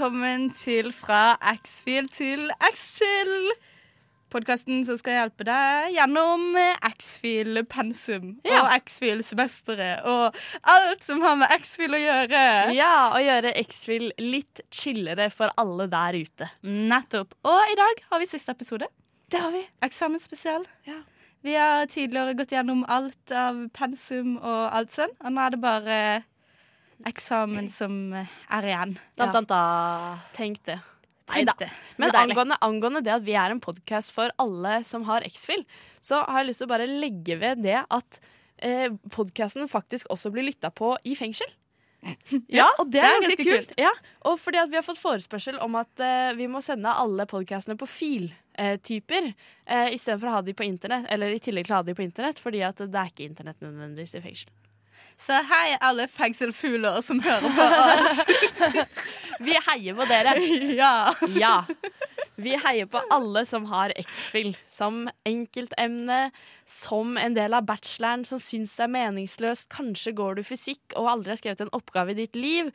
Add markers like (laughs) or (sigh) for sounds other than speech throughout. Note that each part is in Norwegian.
velkommen til Fra X-Fil til X-Chill. Podkasten som skal hjelpe deg gjennom X-Fil-pensum Ja. og X-Fil-semesteret og alt som har med X-Fil å gjøre. Ja, og gjøre X-Fil litt chillere for alle der ute. Nettopp. Og i dag har vi siste episode. Det har vi. Eksamensspesial. Ja. Vi har tidligere gått gjennom alt av pensum og alt sånn, og nå er det bare eksamen som er igjen. Ja. Da, da, da. Tenk det. Tenk det. Men Det angående, angående det at vi er en podkast for alle som har X-Fill, så har jeg lyst til å bare legge ved det at eh, podkasten faktisk også blir lytta på i fengsel. (laughs) Ja, og det er, ganske, ganske kult. Ja, og fordi at vi har fått forespørsel om at eh, vi må sende alle podkastene på filtyper uh, istedenfor å ha de på internett. Eller i tillegg til å ha de på internett, fordi at det er ikke internett nødvendigvis i fengsel. Så hei, alle fengselfugler som hører på (laughs) oss. (laughs) Vi heier på dere! (laughs) ja. Ja. Vi heier på alle som har X-Fil som enkeltemne, som en del av bacheloren som syns det er meningsløst. Kanskje går du fysikk og aldri har skrevet en oppgave i ditt liv.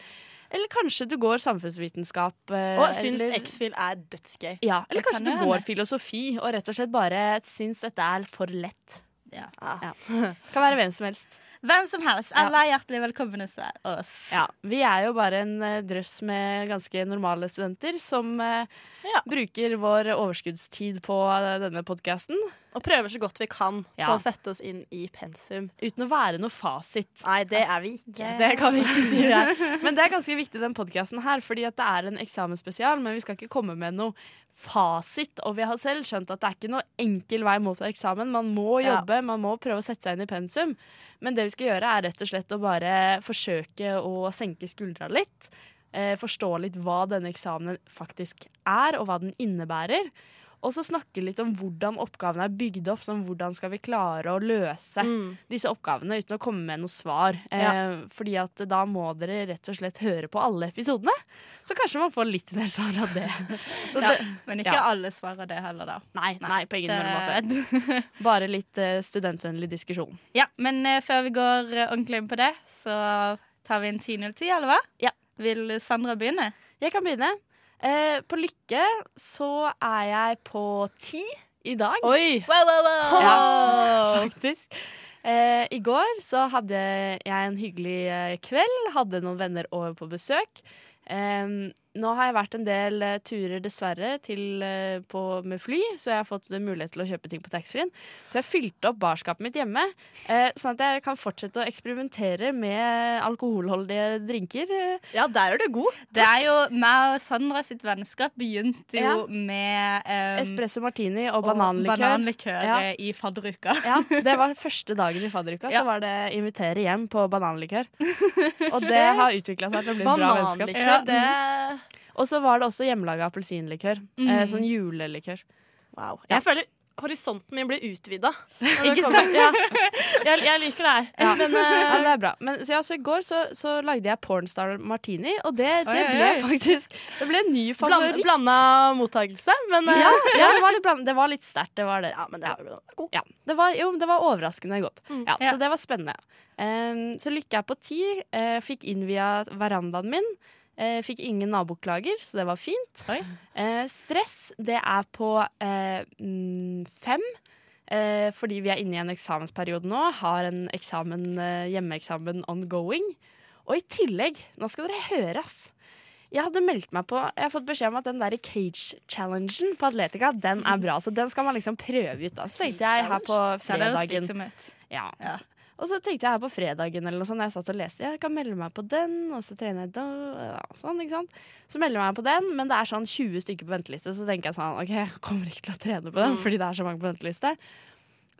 Eller kanskje du går samfunnsvitenskap. eh, Og syns X-Fil er dødsgøy. Ja, eller Det kanskje kan du går hende. filosofi og rett og slett bare syns dette er for lett. Ja. Ja. Kan være hvem som helst. Hvem som helst. Alle er hjertelig velkommen hos oss. Ja, Vi er jo bare en eh, drøss med ganske normale studenter som eh, Ja. bruker vår overskuddstid på eh, denne podkasten Og prøver så godt vi kan Ja. på å sette oss inn i pensum. uten å være noe fasit. Nei, det er vi ikke. Det kan vi ikke si. her. Men det er ganske viktig den podkasten her, fordi at det er en eksamensspesial, men vi skal ikke komme med noe fasit. Og vi har selv skjønt at det er ikke noe enkel vei mot eksamen. Man må Ja. jobbe, man må prøve å sette seg inn i pensum. Men det vi skal gjøre, er rett og slett å bare forsøke å senke skuldra litt. Eh, forstå litt hva denne eksamen faktisk er, og hva den innebærer. Og så snakke litt om hvordan oppgavene er bygd opp. Sånn hvordan skal vi klare å løse Mm. disse oppgavene uten å komme med noe svar. Eh, Ja. fordi at da må dere rett og slett høre på alle episodene. Så kanskje man får litt mer svar av det. (laughs) Så Ja, det men ikke ja. alle svarer det heller, da. nei, nei, på ingen måte. (laughs) Bare litt eh, studentvennlig diskusjon. ja, men eh, før vi går eh, ordentlig inn på det, så tar vi en 10.0.10, eller hva? Ja. Vil Sandra begynne? Jeg kan begynne. Eh, på Lykke så er jeg på ti i dag. Oi! Wow, wow, wow. Ja, faktisk. Eh, I går så hadde jeg en hyggelig eh, kveld. Hadde noen venner over på besøk. Eh, nå har jeg vært en del uh, turer, dessverre, til, uh, på, med fly, så jeg har fått mulighet til å kjøpe ting på taxfree-en. Så jeg fylte opp barskapet mitt hjemme, uh, sånn at jeg kan fortsette å eksperimentere med alkoholholdige drinker. eh. Ja, der er du god. Det er jo meg og Sandra sitt vennskap begynte jo Ja. med um, Espresso martini og og bananlikør. bananlikør Ja. eh, i fadderuka. Ja, Det var første dagen i fadderuka. Ja. Så var det invitere hjem på bananlikør. (laughs) Og det har utvikla seg til å bli et bra vennskap. Ja. det Og så var det også hjemmelaga appelsinlikør. Mm. Eh, sånn julelikør. Wow. Ja. Jeg føler horisonten min blir utvida. (laughs) Ikke sant? Ja. Jeg, jeg liker det her. Ja. Men Ja, eh, det er bra. Men, så, ja, så I går så, så lagde jeg pornstar martini, og det, det Oi, ble oi. faktisk Det ble en ny favoritt. blanda mottakelse. Men uh, ja, ja, det var litt, bland, det var litt sterkt. Det var det. ja, men det var god. Ja, det var, jo, det var overraskende godt. Mm. Ja, Ja. Så det var spennende. Um, så lykka jeg på ti. Uh, fikk innvia verandaen min. Eh, fikk ingen naboklager, så det var fint. Eh, stress, det er på eh, mm, fem. Eh, fordi vi er inne i en eksamensperiode nå. Har en eksamen, eh, hjemmeeksamen ongoing. Og i tillegg, nå skal dere høre, ass. Jeg hadde meldt meg på Jeg har fått beskjed om at den der cage-challengen på Atletica, den er bra. Så den skal man liksom prøve ut. da Så tenkte jeg her på fredagen ja. Og så tenkte jeg her på fredagen eller noe sånt, jeg satt og leste, jeg kan melde meg på den, og så trener jeg da, ja, sånn, ikke sant. Så melder jeg meg på den, men det er sånn 20 stykker på venteliste, så tenker jeg sånn, ok, jeg kommer ikke til å trene på den, fordi det er så mange på venteliste.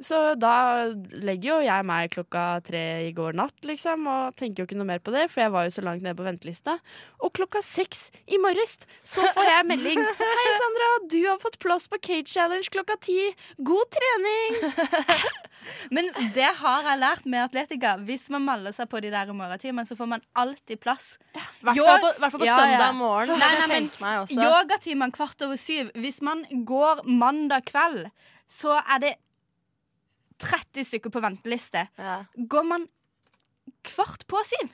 Så da legger jo jeg meg klokka tre i går natt, liksom, og tenker jo ikke noe mer på det, for jeg var jo så langt nede på ventelista. Og klokka seks i morges så får jeg melding. (laughs) Hei, Sandra, du har fått plass på Cage Challenge klokka ti. God trening! (laughs) Men det har jeg lært med atletika. Hvis man melder seg på de der i morgentimene, så får man alltid plass. hvert Jo- fall på, hvert fall på Ja, ja. søndag morgen. Nei, Nei. Yogatimene kvart over syv. Hvis man går mandag kveld, så er det 30 stykker på venteliste. Ja. Går man kvart på syv,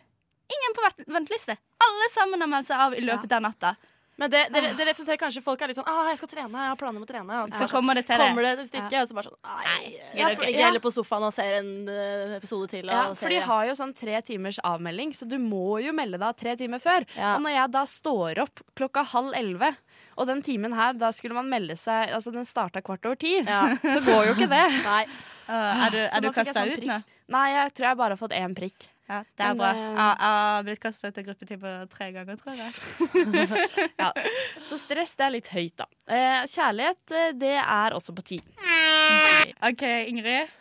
ingen på venteliste. Alle sammen har meldt seg av i løpet av natta. Men det, det, det representerer kanskje folk er litt sånn ah, 'Jeg skal trene, jeg har planer om å trene.' Og Så kommer det til det. kommer det et stykke, og så bare sånn Nei, jeg Ja, ligger ja. heller på sofaen og ser en eh, episode til. Ja, for de har jo sånn tre timers avmelding, så du må jo melde deg tre timer før. Ja. Og når jeg da står opp klokka halv elleve, og den timen her, da skulle man melde seg Altså, den starta kvart over ti, Ja. så går jo ikke det. (laughs) Nei. Uh, er du, er du kasta sånn ut nå? Nei, jeg tror jeg bare har fått én prikk. Ja, det er Men, bra. eh, Jeg jeg har blitt kasta ut av gruppetid på tre ganger, tror jeg. (laughs) Ja. Så stress, det er litt høyt, da. Eh, kjærlighet, det er også på ti. OK, Ingrid.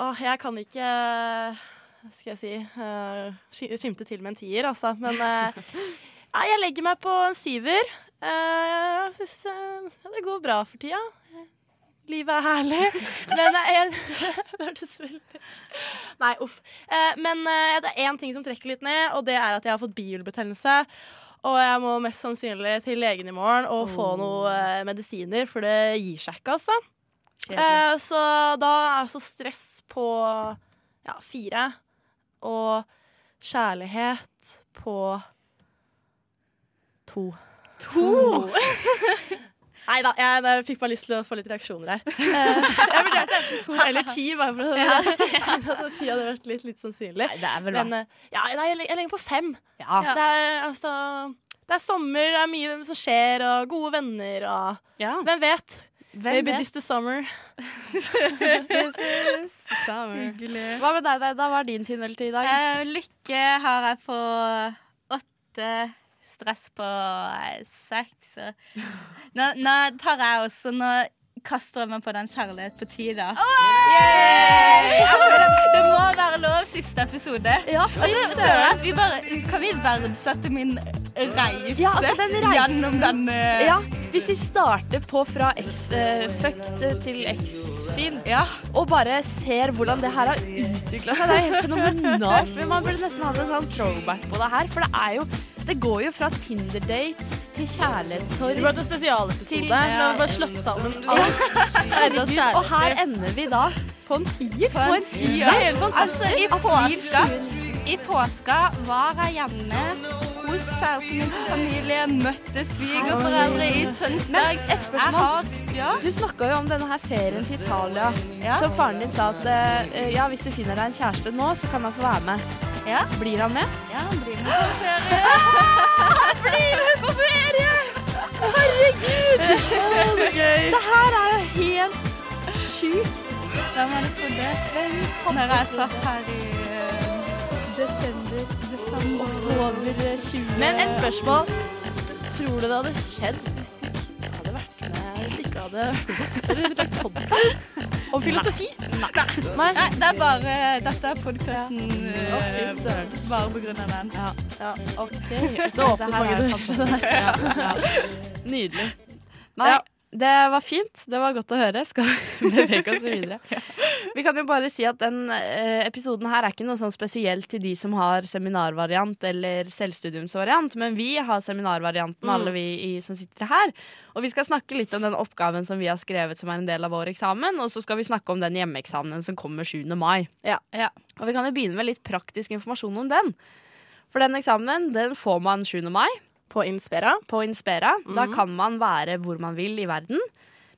Åh, jeg kan ikke skal jeg si uh, skimte til med en tier, altså. Men uh, ja, jeg legger meg på en syver. Uh, jeg syns uh, det går bra for tida. Livet er herlig. Men eh, jeg, (laughs) Det hørtes veldig Nei, uff. Eh, men eh, det er én ting som trekker litt ned, og det er at jeg har fått bihulebetennelse. Og jeg må mest sannsynlig til legen i morgen og få noen eh, medisiner, for det gir seg ikke, altså. Kjedelig. Så da er så stress på ja, fire. Og kjærlighet på to. To? (laughs) (laughs) Nei da, jeg, jeg fikk bare lyst til å få litt reaksjoner her. Eh, jeg vurderte enten to eller ti, bare for å at (laughs) ti hadde vært litt, litt sannsynlig. Nei, det er vel. Men eh, ja, nei, jeg, jeg legger på fem. Ja. Det, er, altså, det er sommer, det er mye som skjer, og gode venner og ja. Hvem vet? Hvem Maybe vet? this the summer. (laughs) This is summer. Hyggelig. Hva med deg, Deida? Hva er din til i dag? Uh, lykke har jeg på åtte. Stress på sex. og- Nå, nå tar jeg også Nå kaster jeg meg på den kjærlighet på ti, da. Det må være lov siste episode. Ja, Og så føler jeg at vi bare Kan vi verdsette min reise Ja, altså, den reisen- gjennom denne Ja, hvis vi starter på fra X-fucked til X-fil, Ja. og bare ser hvordan det her har utvikla seg, det er helt fenomenalt. Men man burde nesten hatt en sånn throwback på det her, for det er jo Det går jo fra Tinder-dates til Det kjærlighetssorg. ble en spesialepisode. Til- Vi har bare slått sammen alt. (laughs) Og her ender vi da På en tier. på en tier. Altså, i påska I påska var jeg hjemme hos kjæresten min familie, møtte svigerforeldre i Tønsberg. Men et spørsmål. Har, ja. Du snakka jo om denne her ferien til Italia. Ja. Så faren din sa at uh, ja, hvis du finner deg en kjæreste nå, så kan han få være med. Ja. Blir han med? Ja, han blir med på ferie. (laughs) Han blir med på ferie! Herregud! (laughs) Det her er jo helt sjukt. Hvem hadde trodd det? Når jeg satt her i uh, Desember, oktober 20 Men et spørsmål. Tror du det hadde skjedd hvis du ikke hadde vært med Hvis du ikke hadde om filosofi? Nei. Nei. Nei, det er bare Dette er podkasten søren. bare på grunn av den. Ja. OK. Det åpner mange er dører. Ja, ja. Nydelig. Nei, Ja. Det var fint. Det var godt å høre. Skal vi (laughs) bevege oss videre. (laughs) Vi kan jo bare si at den eh, episoden her er ikke noe sånn spesielt til de som har seminarvariant eller selvstudiumsvariant, men vi har seminarvarianten, Mm. alle vi i, som sitter her. Og vi skal snakke litt om den oppgaven som vi har skrevet som er en del av vår eksamen, og så skal vi snakke om den hjemmeeksamenen som kommer 7. mai. Ja. Ja. Og vi kan jo begynne med litt praktisk informasjon om den. For den eksamen den får man 7. mai På Inspira. på Inspera. Da Mhm. kan man være hvor man vil i verden.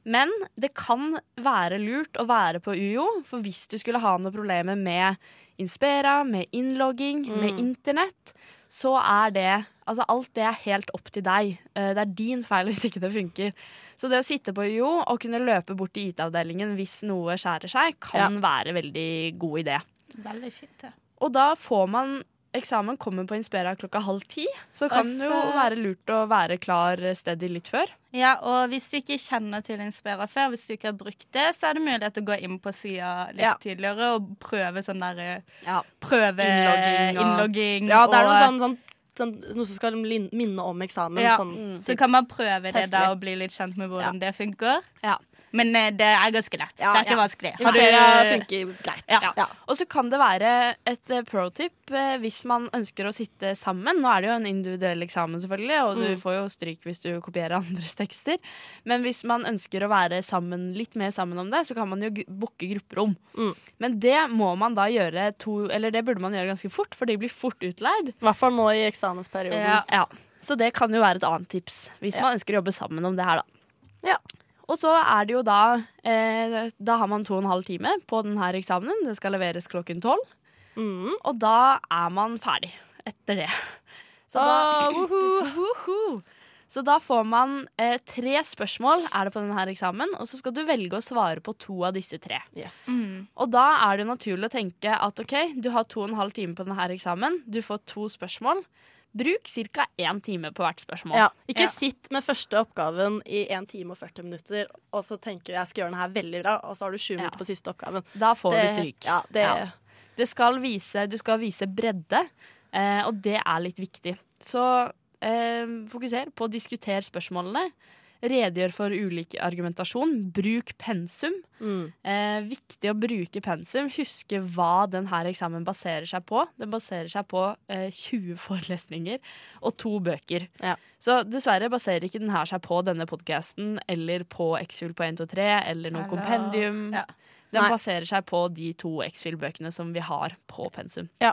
Men det kan være lurt å være på UiO, for hvis du skulle ha noen problemer med Inspera, med innlogging, med Mm. internett, så er det Altså, alt det er helt opp til deg. Eh, Det er din feil hvis ikke det funker. Så det å sitte på UiO og kunne løpe bort til IT-avdelingen hvis noe skjærer seg, kan være veldig god idé. Veldig fint, ja. Og da får man Eksamen kommer på Inspera klokka halv ti, så kan det jo være lurt å være klar steady litt før. Ja, og hvis du ikke kjenner til Inspira før, hvis du ikke har brukt det, så er det mulighet til å gå inn på sida litt Ja. tidligere og prøve sånn der eh, Ja. Prøve Innlogging og- innlogging. Ja, det er noe sånn, sånn, sånn Noe som skal minne om eksamen. Ja. Sånn. Så kan man prøve det da og bli litt kjent med hvordan det funker. Ja. Men eh, det er ganske lett. Ja, det er ikke ja. vanskelig. Har du- Inspira funker greit. Ja. Ja. Og så kan det være et eh, pro-tip eh, hvis man ønsker å sitte sammen. Nå er det jo en individuell eksamen, selvfølgelig, og du Mm. får jo stryk hvis du kopierer (laughs) andres tekster. Men hvis man ønsker å være sammen, litt mer sammen om det, så kan man jo booke grupperom. Mm. Men det må man da gjøre to Eller det burde man gjøre ganske fort, for de blir fort utleid. I hvert fall nå i eksamensperioden. Ja. Ja. Så det kan jo være et annet tips, hvis Ja. man ønsker å jobbe sammen om det her, da. Ja. Og så er det jo da eh, Da har man to og en halv time på denne eksamenen. Det skal leveres klokken tolv. Mm. Og da er man ferdig etter det. Så da, Ah, (laughs) woohoo. Woohoo. Så da får man eh, tre spørsmål er det på denne eksamen, og så skal du velge å svare på to av disse tre. Yes. Mm. Og da er det jo naturlig å tenke at OK, du har to og en halv time på denne eksamen, du får to spørsmål. Bruk ca. én time på hvert spørsmål. Ja, ikke Ja. sitt med første oppgaven i 1 time og 40 minutter og så tenker jeg skal gjøre den her veldig bra, og så har du sju Ja. minutter på siste oppgaven. Da får du stryk. Ja, det. Det skal vise, du skal vise bredde, eh, og det er litt viktig. Så eh, fokuser på å diskutere spørsmålene. Redegjør for ulik argumentasjon. Bruk pensum. Mm. Eh, viktig å bruke pensum. Huske hva denne eksamen baserer seg på. Den baserer seg på eh, 20 forelesninger og to bøker. Ja. Så dessverre baserer ikke denne seg på denne podkasten eller på X-Fuel på 123 eller noe kompendium. Ja. Den Nei. baserer seg på de to X-Fill-bøkene som vi har på pensum. Ja.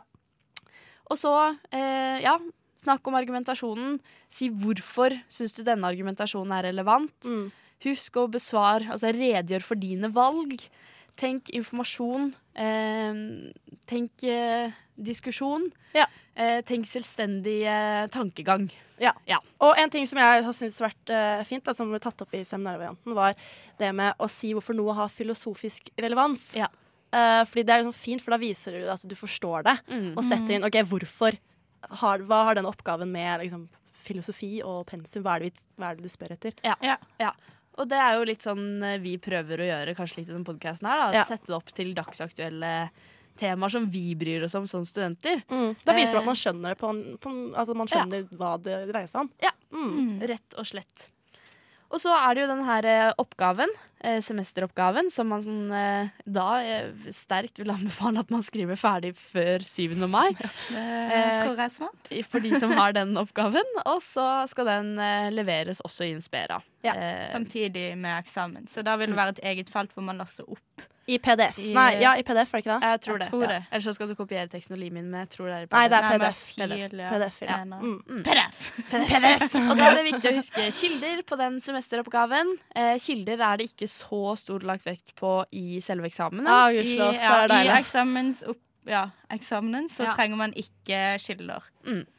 Og så, eh, ja, snakk om argumentasjonen. Si hvorfor syns du denne argumentasjonen er relevant. Mm. Husk å besvare, altså redegjør for dine valg. Tenk informasjon. Eh, tenk eh, diskusjon. Ja. Eh, tenk selvstendig tankegang. Og en ting som jeg har syntes vært eh, fint, da, som ble tatt opp i seminarvarianten, var det med å si hvorfor noe har filosofisk relevans. Ja. Eh, fordi det er liksom fint, for da viser du at du forstår det, Mm. og setter inn OK, hvorfor har, Hva har den oppgaven med liksom, filosofi og pensum? Hva er, det vi, hva er det du spør etter? Og det er jo litt sånn eh, vi prøver å gjøre kanskje litt i denne podkasten her. Da, Ja. Sette det opp til dagsaktuelle temaer som vi bryr oss om som studenter. Da viser det Eh. at man skjønner på en, på en Altså man skjønner hva det dreier seg om. Ja. Mm. Mm. Rett og slett. Og så er det jo den her eh, oppgaven, eh, semesteroppgaven, som man sånn, eh, da sterkt vil anbefale at man skriver ferdig før 7. mai. Det Eh, tror jeg er smart. For de som har den oppgaven. Og så skal den leveres også i Inspera. Ja, Eh, Samtidig med eksamen. Så da vil det være et eget felt hvor man laster opp. I PDF. I- Nei, ja, i PDF, er det ikke det? jeg tror Jeg det. tror det. Ellers så skal du kopiere teksten og lime inn, men jeg tror det er i PDF. Nei, det er PDF. PDF. ja. PDF, ja. Ja. Mm. PDF! Og da er det viktig å huske kilder på den semesteroppgaven. Eh, kilder er det ikke så stor lagt vekt på i selve eksamen. Ah, I, ja, er I deilig. Ja, eksamenen så Ja. trenger man ikke kilder.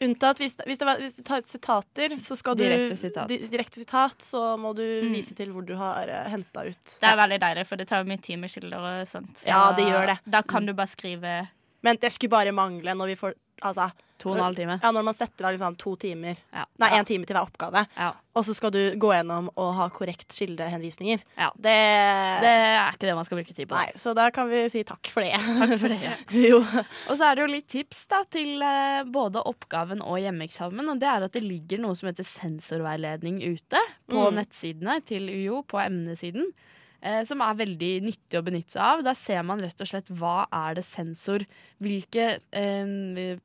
Unntatt hvis, hvis, var, hvis du tar ut sitater, så skal Direkte du sitat. di- direkte sitat, så må du Mm. vise til hvor du har uh, henta ut. Det er veldig deilig, for det tar jo mye tid med kilder og sånt. Så Ja, det gjør det. Da kan du bare skrive Men det skulle bare mangle når vi får Altså, To og en halv time. ja, når man setter av liksom to timer Ja. Nei, én time til hver oppgave, Ja. og så skal du gå gjennom og ha korrekt kildehenvisninger. Ja. Det, Det er ikke det man skal bruke tid på. Nei, så da kan vi si takk for det. Takk for det. (laughs) jo. Og så er det jo litt tips da, til eh, både oppgaven og hjemmeeksamen. Og det er at det ligger noe som heter sensorveiledning ute på Mm. nettsidene til UiO, på emnesiden. Eh, Som er veldig nyttig å benytte seg av. Der ser man rett og slett hva er det sensor Hvilke eh,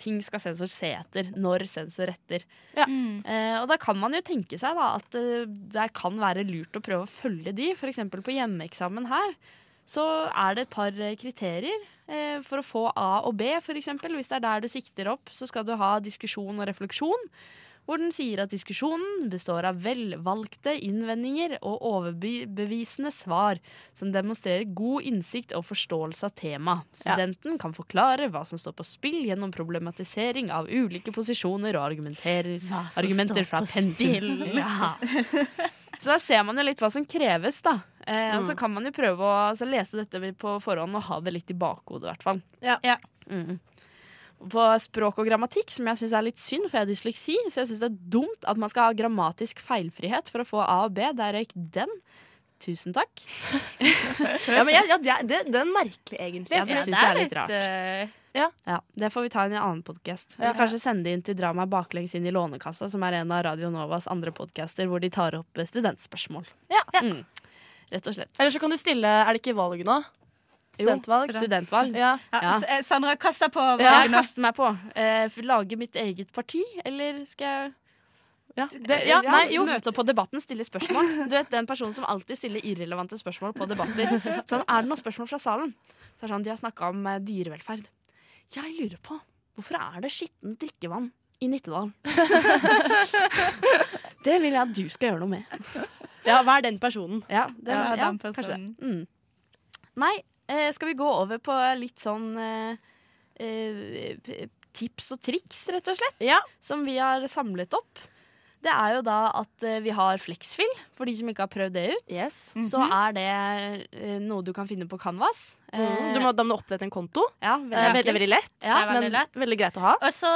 ting skal sensor se etter når sensor retter. mm. Eh, og da kan man jo tenke seg da at eh, det kan være lurt å prøve å følge de. F.eks. på hjemmeeksamen her så er det et par eh, kriterier eh, for å få A og B, f.eks. Hvis det er der du sikter opp, så skal du ha diskusjon og refleksjon. Hvor den sier at diskusjonen består av velvalgte innvendinger og overbevisende svar som demonstrerer god innsikt og forståelse av tema. Ja. Studenten kan forklare hva som står på spill gjennom problematisering av ulike posisjoner og argumenterer argumenter fra pensum. (laughs) Ja. Så da ser man jo litt hva som kreves, da. Eh, Og så Mm. kan man jo prøve å altså, lese dette på forhånd og ha det litt i bakhodet, i hvert fall. Ja. Ja. Mm. På språk og grammatikk, som jeg syns er litt synd, for jeg har dysleksi, så jeg syns det er dumt at man skal ha grammatisk feilfrihet for å få A og B. Der røyk den. Tusen takk. (laughs) ja, men ja, ja, det, det, er merkelig, egentlig. Ja, det syns jeg er litt rart. eh, Ja, Det får vi ta i en annen podkast. Ja. Kanskje sende det inn til Drama baklengs inn i Lånekassa, som er en av Radio Novas andre podcaster hvor de tar opp studentspørsmål. Ja. Mm. Rett og slett. Eller så kan du stille Er det ikke valg nå? Studentvalg? Jo, studentvalg. Ja. ja, Ja. Eh, Sandra, kast deg på Jeg Ja, nå. kaster meg på. Uh, lage mitt eget parti, eller skal jeg Ja. Det, ja, nei, jo. Møte opp på debatten, stille spørsmål. Du vet, Den personen som alltid stiller irrelevante spørsmål på debatter. Sånn, Er det noen spørsmål fra salen? Så er det sånn, De har snakka om eh, dyrevelferd. Jeg lurer på hvorfor er det skittent drikkevann i Nittedal. (laughs) det vil jeg at du skal gjøre noe med. Ja, er den personen? Ja, den, Ja, den kanskje det. personen. Mm. Nei, eh, skal vi gå over på litt sånn eh, eh, tips og triks, rett og slett? Ja. Som vi har samlet opp. Det er jo da at eh, vi har Flexfill, for de som ikke har prøvd det ut. Yes. Så er det eh, noe du kan finne på Canvas. Mm. Eh, Du må, da må du opprette en konto. ja, veldig veldig, veldig lett, Ja, men veldig lett. veldig greit å ha. Og så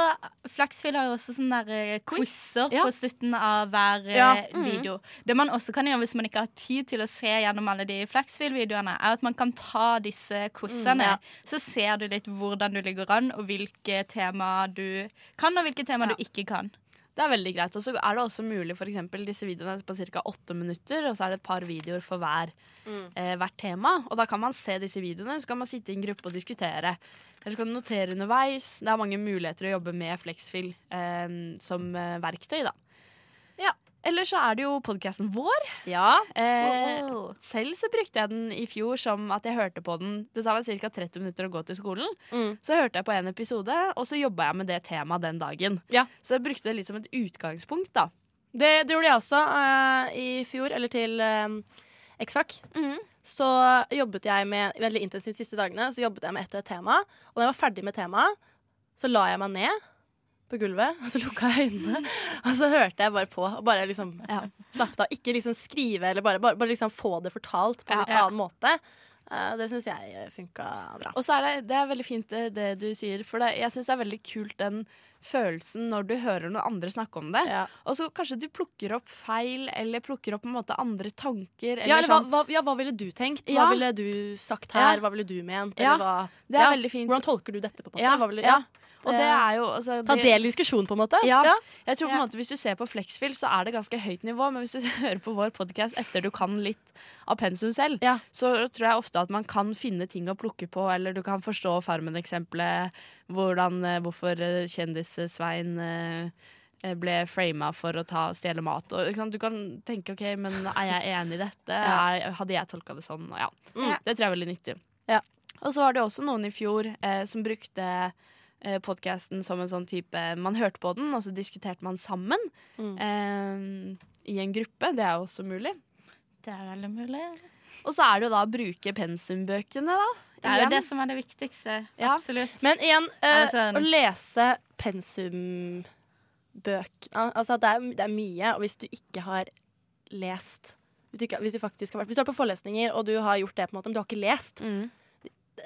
Flexfill har jo også sånne der quizer Ja. på slutten av hver Ja. Mm. video. Det man også kan gjøre hvis man ikke har tid til å se gjennom alle de Flexfill-videoene, er at man kan ta disse quizene. Mm, ja. Så ser du litt hvordan du ligger an, og hvilke tema du kan, og hvilke tema Ja. du ikke kan. Det er veldig greit. Og så er det også mulig, eksempel, disse videoene er på ca. åtte minutter, og så er det et par videoer for hver, Mm. eh, hvert tema. Og da kan man se disse videoene, så kan man sitte i en gruppe og diskutere. Eller så kan du notere underveis. Det er mange muligheter å jobbe med Flexfill eh, som eh, verktøy, da. Ja. Eller så er det jo podkasten vår. Ja. Eh, Wow. selv så brukte jeg den i fjor som at jeg hørte på den. Det tar meg ca. 30 minutter å gå til skolen. Mm. Så hørte jeg på en episode, og så jobba jeg med det temaet den dagen. Ja. Så jeg brukte det litt som et utgangspunkt, da. Det, det gjorde jeg også uh, i fjor, eller til uh, X-Fac. Så jobbet jeg med veldig intensivt de siste dagene Så jobbet jeg med ett og et tema. Og da jeg var ferdig med temaet, så la jeg meg ned på gulvet, og så lukka jeg øynene. Og så hørte jeg bare på og bare liksom Ja. slappet av. Ikke liksom skrive, eller bare, bare, bare liksom få det fortalt på en Ja. litt annen måte. Eh, det syns jeg funka bra. Og så er det, det er veldig fint det, det du sier, for det, jeg syns det er veldig kult den følelsen når du hører noen andre snakke om det. Ja. Og så kanskje du plukker opp feil, eller plukker opp på en måte andre tanker. Eller Ja, eller sånn. hva, ja, hva ville du tenkt? Ja. Hva ville du sagt her? Hva ville du ment? Ja, Eller hva, Det er ja. veldig fint. Hvordan tolker du dette? på en måte? Ja, Hva ville, ja. ja. Og det er jo altså, Ta del i diskusjonen, på en måte. Ja. Ja. Jeg tror på en måte Hvis du ser på Flexfill, så er det ganske høyt nivå. Men hvis du (laughs) hører på vår podkast etter du kan litt av pensum selv, Ja. så tror jeg ofte at man kan finne ting å plukke på, eller du kan forstå Farmen-eksempelet. Eh, hvorfor eh, kjendis-Svein eh, ble frama for å ta stjele mat. Og, ikke sant? Du kan tenke OK, men er jeg enig i dette? (laughs) Ja. Er, hadde jeg tolka det sånn? Og Ja. Mm. Det tror jeg er veldig nyttig. Ja. Og så var det også noen i fjor eh, som brukte eh, podkasten som en sånn type Man hørte på den, og så diskuterte man sammen Mm. eh, i en gruppe. Det er jo også mulig. Det er veldig mulig. Og så er det jo da å bruke pensumbøkene, da. Det er jo det som er det viktigste. Ja. Absolutt. Men igjen, eh, altså, å lese pensumbøk Altså, det er, det er mye, og hvis du ikke har lest hvis du, ikke, hvis du faktisk har vært Hvis du er på forelesninger, og du har gjort det, på en måte, men du har ikke lest Mm.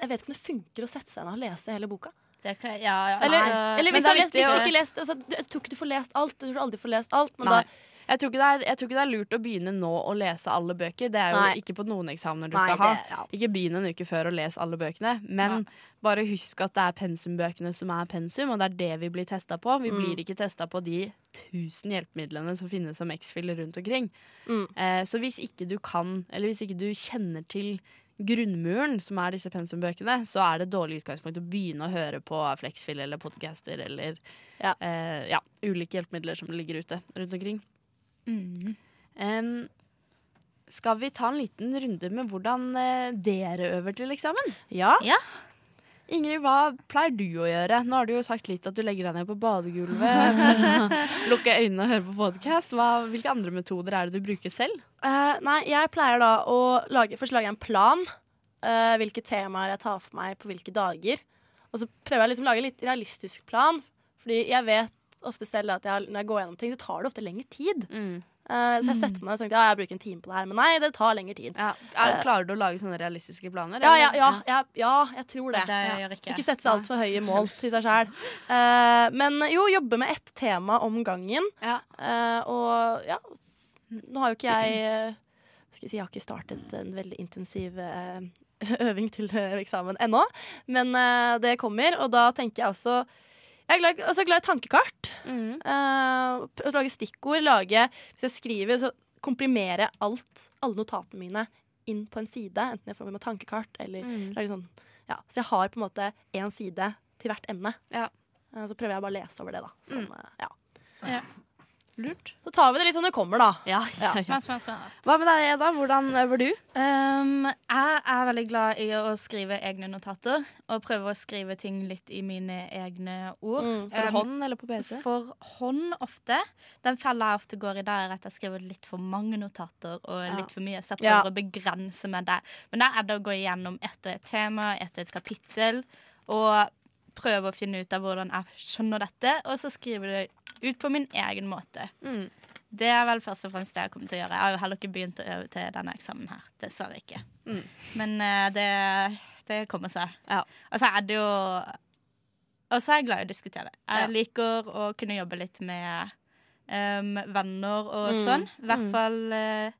Jeg vet ikke om det funker å sette seg ned og lese hele boka. Det kan, ja, ja, Eller, altså- eller hvis, lest, hvis du ikke lest altså, du, Jeg tror ikke du får lest alt. Du tror aldri får lest alt. Men da, Jeg tror, er, jeg tror ikke det er lurt å begynne nå å lese alle bøker. Det er jo Nei. ikke på noen eksamener du nei, skal ha. det, ja. Ikke begynn en uke før å lese alle bøkene, men bare husk at det er pensumbøkene som er pensum, og det er det vi blir testa på. Vi Mm. blir ikke testa på de tusen hjelpemidlene som finnes som X-filler rundt omkring. Mm. Eh, så hvis ikke du kan, eller hvis ikke du kjenner til grunnmuren, som er disse pensumbøkene, så er det dårlig utgangspunkt å begynne å høre på Flexfill eller podcaster eller Ja. eh, ja, ulike hjelpemidler som ligger ute rundt omkring. Mm. Um, skal vi ta en liten runde med hvordan eh, dere øver til eksamen? Ja. ja. Ingrid, hva pleier du å gjøre? Nå har du jo sagt litt at du legger deg ned på badegulvet (laughs) lukker øynene og hører på podkast. Hvilke andre metoder er det du bruker selv? Uh, nei, jeg pleier da å lage Først lager jeg en plan. Uh, hvilke temaer jeg tar for meg på hvilke dager. Og så prøver jeg liksom å lage en litt realistisk plan. Fordi jeg vet ofte selv at jeg, når jeg går gjennom ting, så tar det ofte lengre tid. Mm. Eh, så jeg setter meg og tenker ja, jeg bruker en time på det her. Men nei, det tar lengre tid. Ja. Er, klarer du å lage sånne realistiske planer? Ja, ja, ja, ja, ja jeg tror det. Det gjør ikke Ikke sette seg altfor høye mål til seg sjæl. men jo, jobbe med ett tema om gangen. Ja. Eh, og ja, nå har jo ikke jeg eh, skal jeg si, Jeg har ikke startet en veldig intensiv eh, øving til eh, eksamen ennå, men eh, det kommer. Og da tenker jeg også Jeg er glad, også glad i tankekart. Mm. Uh, å lage stikkord. Lage, hvis jeg skriver, så komprimere alt, alle notatene mine inn på en side. Enten jeg får med tankekart eller Mm. lage sånn Ja, så jeg har på en måte én side til hvert emne. Ja. Uh, så prøver jeg bare å lese over det, da. Sånn, Mm. ja. ja. Lurt. Så tar vi det litt som det kommer, da. Ja, ja, ja. Spennende, spennende, spennende. Hva med deg, Eda? Hvordan øver du? Um, jeg er veldig glad i å skrive egne notater. Og prøve å skrive ting litt i mine egne ord. Mm, For Um, hånd eller på PC? For hånd ofte. Den fella jeg ofte går i der, er at jeg skriver litt for mange notater og Ja. litt for mye. Så jeg Ja. prøver å begrense meg der. Men der er det å gå igjennom ett og et tema, ett og et kapittel, og prøve å finne ut av hvordan jeg skjønner dette, og så skrive det ut på min egen måte. Mm. Det er vel først og fremst det jeg kommer til å gjøre. Jeg har jo heller ikke begynt å øve til denne eksamen her. Dessverre ikke. Mm. Men uh, det, det kommer seg. Ja. Og så er det jo Og så er jeg glad i å diskutere. Jeg Ja. liker å kunne jobbe litt med um, venner og Mm. sånn. I hvert Mm. fall eh,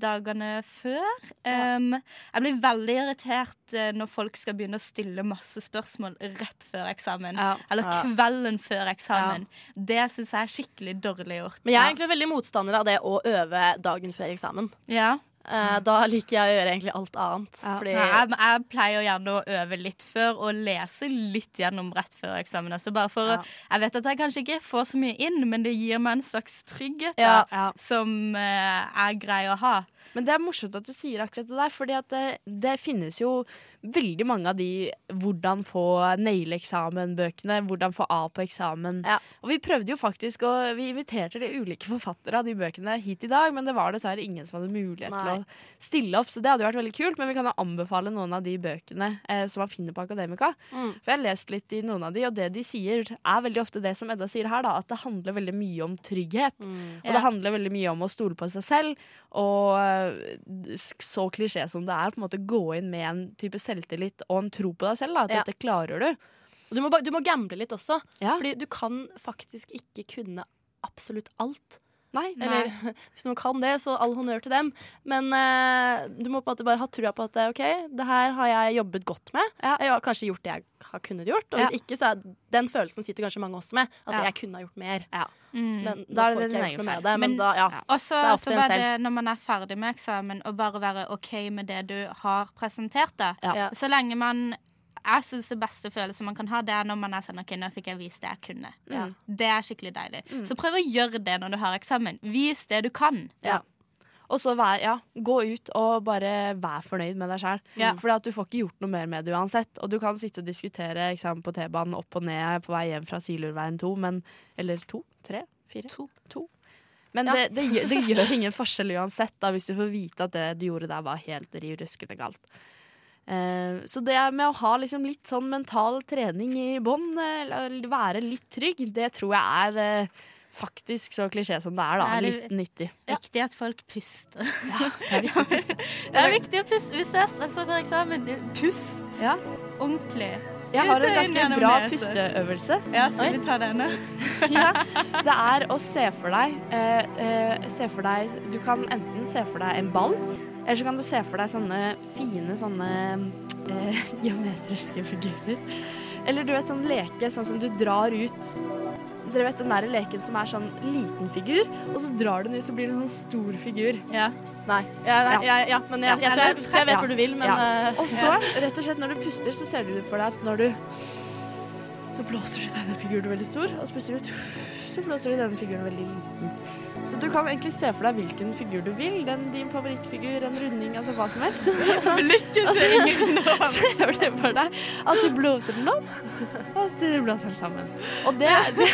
dagene før. Um, jeg blir veldig irritert eh, når folk skal begynne å stille masse spørsmål rett før eksamen. Ja. Eller Ja. kvelden før eksamen. Det syns jeg er skikkelig dårlig gjort. Men jeg er egentlig veldig motstander av det å øve dagen før eksamen. Ja. Eh, da liker jeg å gjøre egentlig alt annet. Ja. Fordi Nei, jeg, jeg pleier gjerne å øve litt før og lese litt gjennom rett før eksamen. Så bare for Ja. Jeg vet at jeg kanskje ikke får så mye inn, men det gir meg en slags trygghet Ja. da, som uh, er grei å ha. Men det er morsomt at du sier akkurat det der, fordi at det, det finnes jo veldig mange av de hvordan få naile eksamen-bøkene, hvordan få A på eksamen. Ja. Og vi prøvde jo faktisk, og vi inviterte de ulike forfattere av de bøkene hit i dag, men det var dessverre ingen som hadde mulighet til å stille opp, så det hadde vært veldig kult. Men vi kan jo anbefale noen av de bøkene eh, som man finner på Akademika. Mm. For jeg har lest litt i noen av de, og det de sier, er veldig ofte det som Edda sier her, da, at det handler veldig mye om trygghet. Mm. Og det handler veldig mye om å stole på seg selv, og så klisjé som det er, på en måte gå inn med en type selvtillit og en tro på deg selv, da, at Ja. dette klarer du. Og du må, du må gamble litt også. Ja. Fordi du kan faktisk ikke kunne absolutt alt. Nei. Eller (laughs) hvis noen kan det, så all honnør til dem. Men uh, du må på en måte bare ha trua på at OK, det her har jeg jobbet godt med. Ja. Jeg har kanskje gjort det jeg har kunnet gjort. Og hvis Ja. ikke, så er den følelsen sitter kanskje mange også med. At Ja. jeg kunne ha gjort mer. Mm. Men Da får det ikke jeg gjort noe med det. Men, Men- da, ja. Også, Det er til en selv. når man er ferdig med eksamen, å bare være OK med det du har presentert. da. Så lenge man Jeg syns det beste følelsen man kan ha, det er når man er sånn OK, nå fikk jeg vist det jeg kunne. Ja. Det er skikkelig deilig. Så prøv å gjøre det når du har eksamen. Vis det du kan. Ja. Og så vær, ja, gå ut og bare vær fornøyd med deg sjæl. Ja. For du får ikke gjort noe mer med det uansett. Og du kan sitte og diskutere eksamen på T-banen opp og ned på vei hjem fra Silurveien 2, men Eller to? Tre? Fire? To. Men Ja. det, det, gjør, det gjør ingen forskjell uansett, da, hvis du får vite at det du gjorde der, var helt riv ruskende galt. Eh, så det med å ha liksom litt sånn mental trening i bånn, eh, være litt trygg, det tror jeg er eh, faktisk så klisjé som det er, da. Er det- Litt nyttig. Viktig at folk puster. Ja, det er viktig å puste. (laughs) Det er viktig å puste hvis du er stressa for eksamen. Pust Ja. ordentlig. Jeg har en ganske bra pusteøvelse. Ja, skal Oi. vi ta denne? (laughs) Ja. Det er å se for deg eh, eh, Se for deg Du kan enten se for deg en ball, eller så kan du se for deg sånne fine sånne eh, (laughs) geometriske figurer. Eller du vet sånn leke, sånn som du drar ut Dere vet den der leken som er sånn liten figur, og så drar du den ut, så blir det en sånn stor figur. Ja. Nei. Ja, nei, Ja. ja. Men jeg, jeg, tror jeg, tror jeg vet hvor du vil, men eh, Og så, rett og slett, når du puster, så ser du for deg at når du Så blåser du denne figuren veldig stor, og så puster du ut, så blåser du denne figuren veldig liten. Så du kan egentlig se for deg hvilken figur du vil. Den, din favorittfigur, en runding, altså hva som helst. (laughs) Så, (laughs) altså, ser du for deg at du blåser den opp, og at du blåser den sammen. Og det, det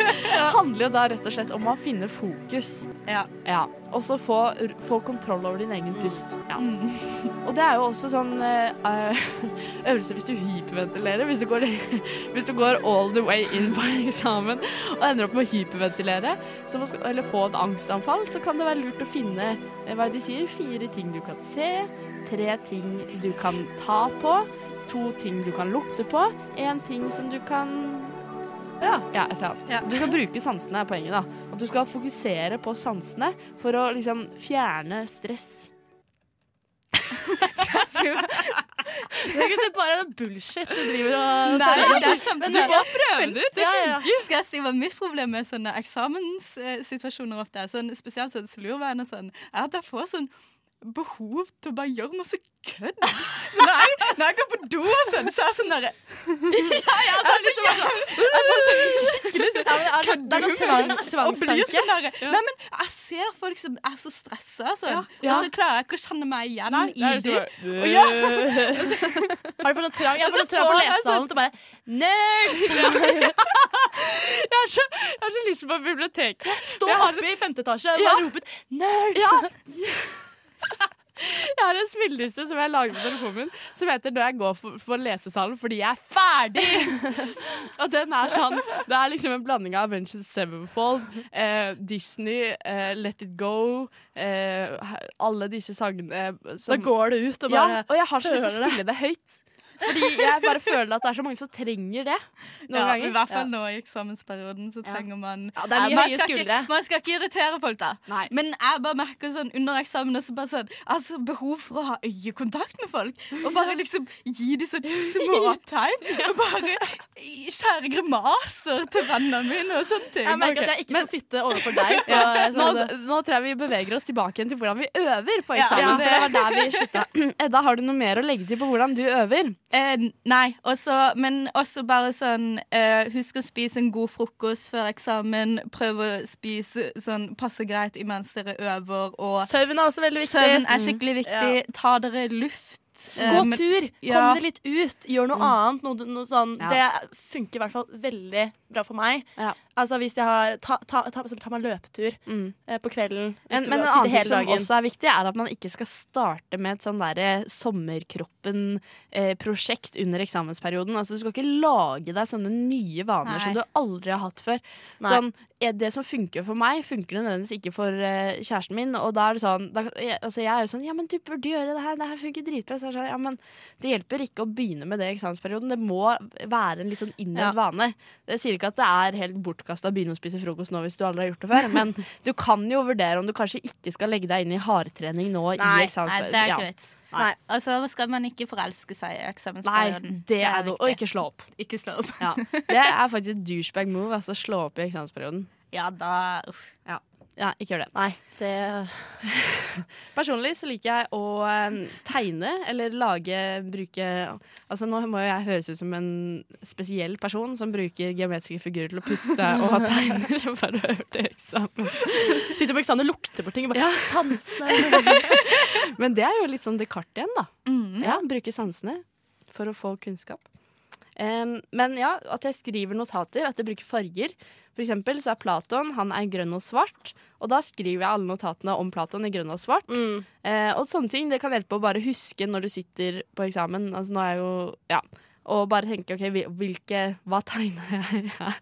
(laughs) handler jo da rett og slett om å finne fokus. Ja. Ja, og så få, få kontroll over din egen pust. Ja. Mm. Og det er jo også sånn eh, øvelse hvis du hyperventilerer. Hvis du, går, hvis du går all the way inn på eksamen og ender opp med å hyperventilere, så eller få et angstanfall, så kan det være lurt å finne eh, hva de sier, fire ting du kan se, tre ting du kan ta på, to ting du kan lukte på, én ting som du kan Ja. ja, et eller annet. Ja. Du skal bruke sansene, er poenget. da. At du skal fokusere på sansene for å liksom fjerne stress. Det er ikke bare noe bullshit du driver og Nei, det er du må prøve det ut! Ja, ja. Skal jeg si hva mitt problem med sånne eksamenssituasjoner ofte er? Sånn, spesielt sånn slurveien og sånn, er at jeg får sånn behov til å bare gjøre noe så kødd. Så når jeg, når jeg går på do og sånn, så er jeg sånn derre Ja, ja, så er det så skikkelig sånn Ja, er det- er tvangstanke. sånn derre Nei, men jeg ser folk som er så stressa sånn, Ja. og så klarer jeg ikke å kjenne meg igjen Nei, i det. Og ja. (laughs) Har du fått noe trang? Jeg har fått noe trang på lesesalen til bare Nerds! (laughs) Jeg har så, jeg har så lyst på biblioteket. Stå oppe i femte etasje og bare rope ut Nerds! (laughs) Jeg har en spilleliste som jeg lager på telefonen som heter 'Når jeg går for, for lesesalen fordi jeg er ferdig'. og den er sånn Det er liksom en blanding av Avengers Sevenfold, eh, Disney, eh, Let It Go, eh, alle disse sangene som Da går det ut og ja, og jeg har så lyst til å spille det høyt. Fordi jeg bare føler at det er så mange som trenger det noen Ja, I hvert fall nå i eksamensperioden så trenger man Ja, det er mye man høye skal. Ikke, man skal ikke irritere folk, da. Nei. Men jeg bare merker sånn under eksamen så bare sånn, altså behov for å ha øyekontakt med folk. Og bare liksom gi dem sånn småtegn. (laughs) Og bare skjære grimaser til vennene mine og sånne ting. Jeg merker okay. at jeg ikke men- skal sitte overfor deg. På, Ja. Nå, nå tror jeg vi beveger oss tilbake igjen til hvordan vi øver på Ja, eksamen. ja, For det var der vi slutta. (laughs) Edda, har du noe mer å legge til på hvordan du øver? Eh, nei, også, men også bare sånn eh, Husk å spise en god frokost før eksamen. Prøv å spise sånn passe greit imens dere øver. Og Søvn er også veldig viktig. søvn er skikkelig viktig. Ta dere luft. eh, Gå men- tur. Kom ja. deg litt ut. Gjør noe annet. Noe, noe sånn. Ja. Det funker i hvert fall veldig bra for meg. Altså hvis jeg har Ta, ta, ta, ta meg løpetur Mm. eh, på kvelden. En, men en annen ting som også er viktig, er at man ikke skal starte med et sånn derre sommerkroppen-prosjekt under eksamensperioden. Altså, du skal ikke lage deg sånne nye vaner Nei. som du aldri har hatt før. Sånn, eh, det som funker for meg, funker det nødvendigvis ikke for eh, kjæresten min. Og da er det sånn da, altså, jeg er jo sånn Ja, men du burde gjøre det her. Det her funker dritbra. Så sånn, ja, men det hjelper ikke å begynne med det i eksamensperioden. Det må være en litt sånn innøvd Ja. vane. Jeg sier ikke at det er helt bortkasta å begynne å spise frokost nå hvis du aldri har gjort det før, men (laughs) du kan jo vurdere om du kanskje ikke skal legge deg inn i hardtrening nå Nei, i Nei, eksamensperioden. det er Ja. ikke vits. Nei. Og så skal man ikke forelske seg i Nei, eksamensperioden. det er det. Og ikke slå opp. Ikke slå opp. Ja. Det er faktisk et douchebag move, altså slå opp i eksamensperioden. Ja, da uff. Ja, ikke gjør det. Nei, det (laughs) Personlig så liker jeg å tegne eller lage, bruke Altså nå må jeg høres ut som en spesiell person som bruker geometriske figurer til å puste og tegner (laughs) for å øve til eksamen. Sitter på eksamen og lukter på ting. Og bare, Ja. Sansene. (laughs) Men det er jo litt sånn Descartes igjen, da. Mm. Ja, Bruke sansene for å få kunnskap. Men ja, at jeg skriver notater, at jeg bruker farger. For eksempel så er Platon han er grønn og svart, og da skriver jeg alle notatene om Platon i grønn og svart. Mm. Eh, og sånne ting det kan hjelpe å bare huske når du sitter på eksamen. Altså nå er jeg jo Ja. Og bare tenke OK, hvilke Hva tegner jeg her?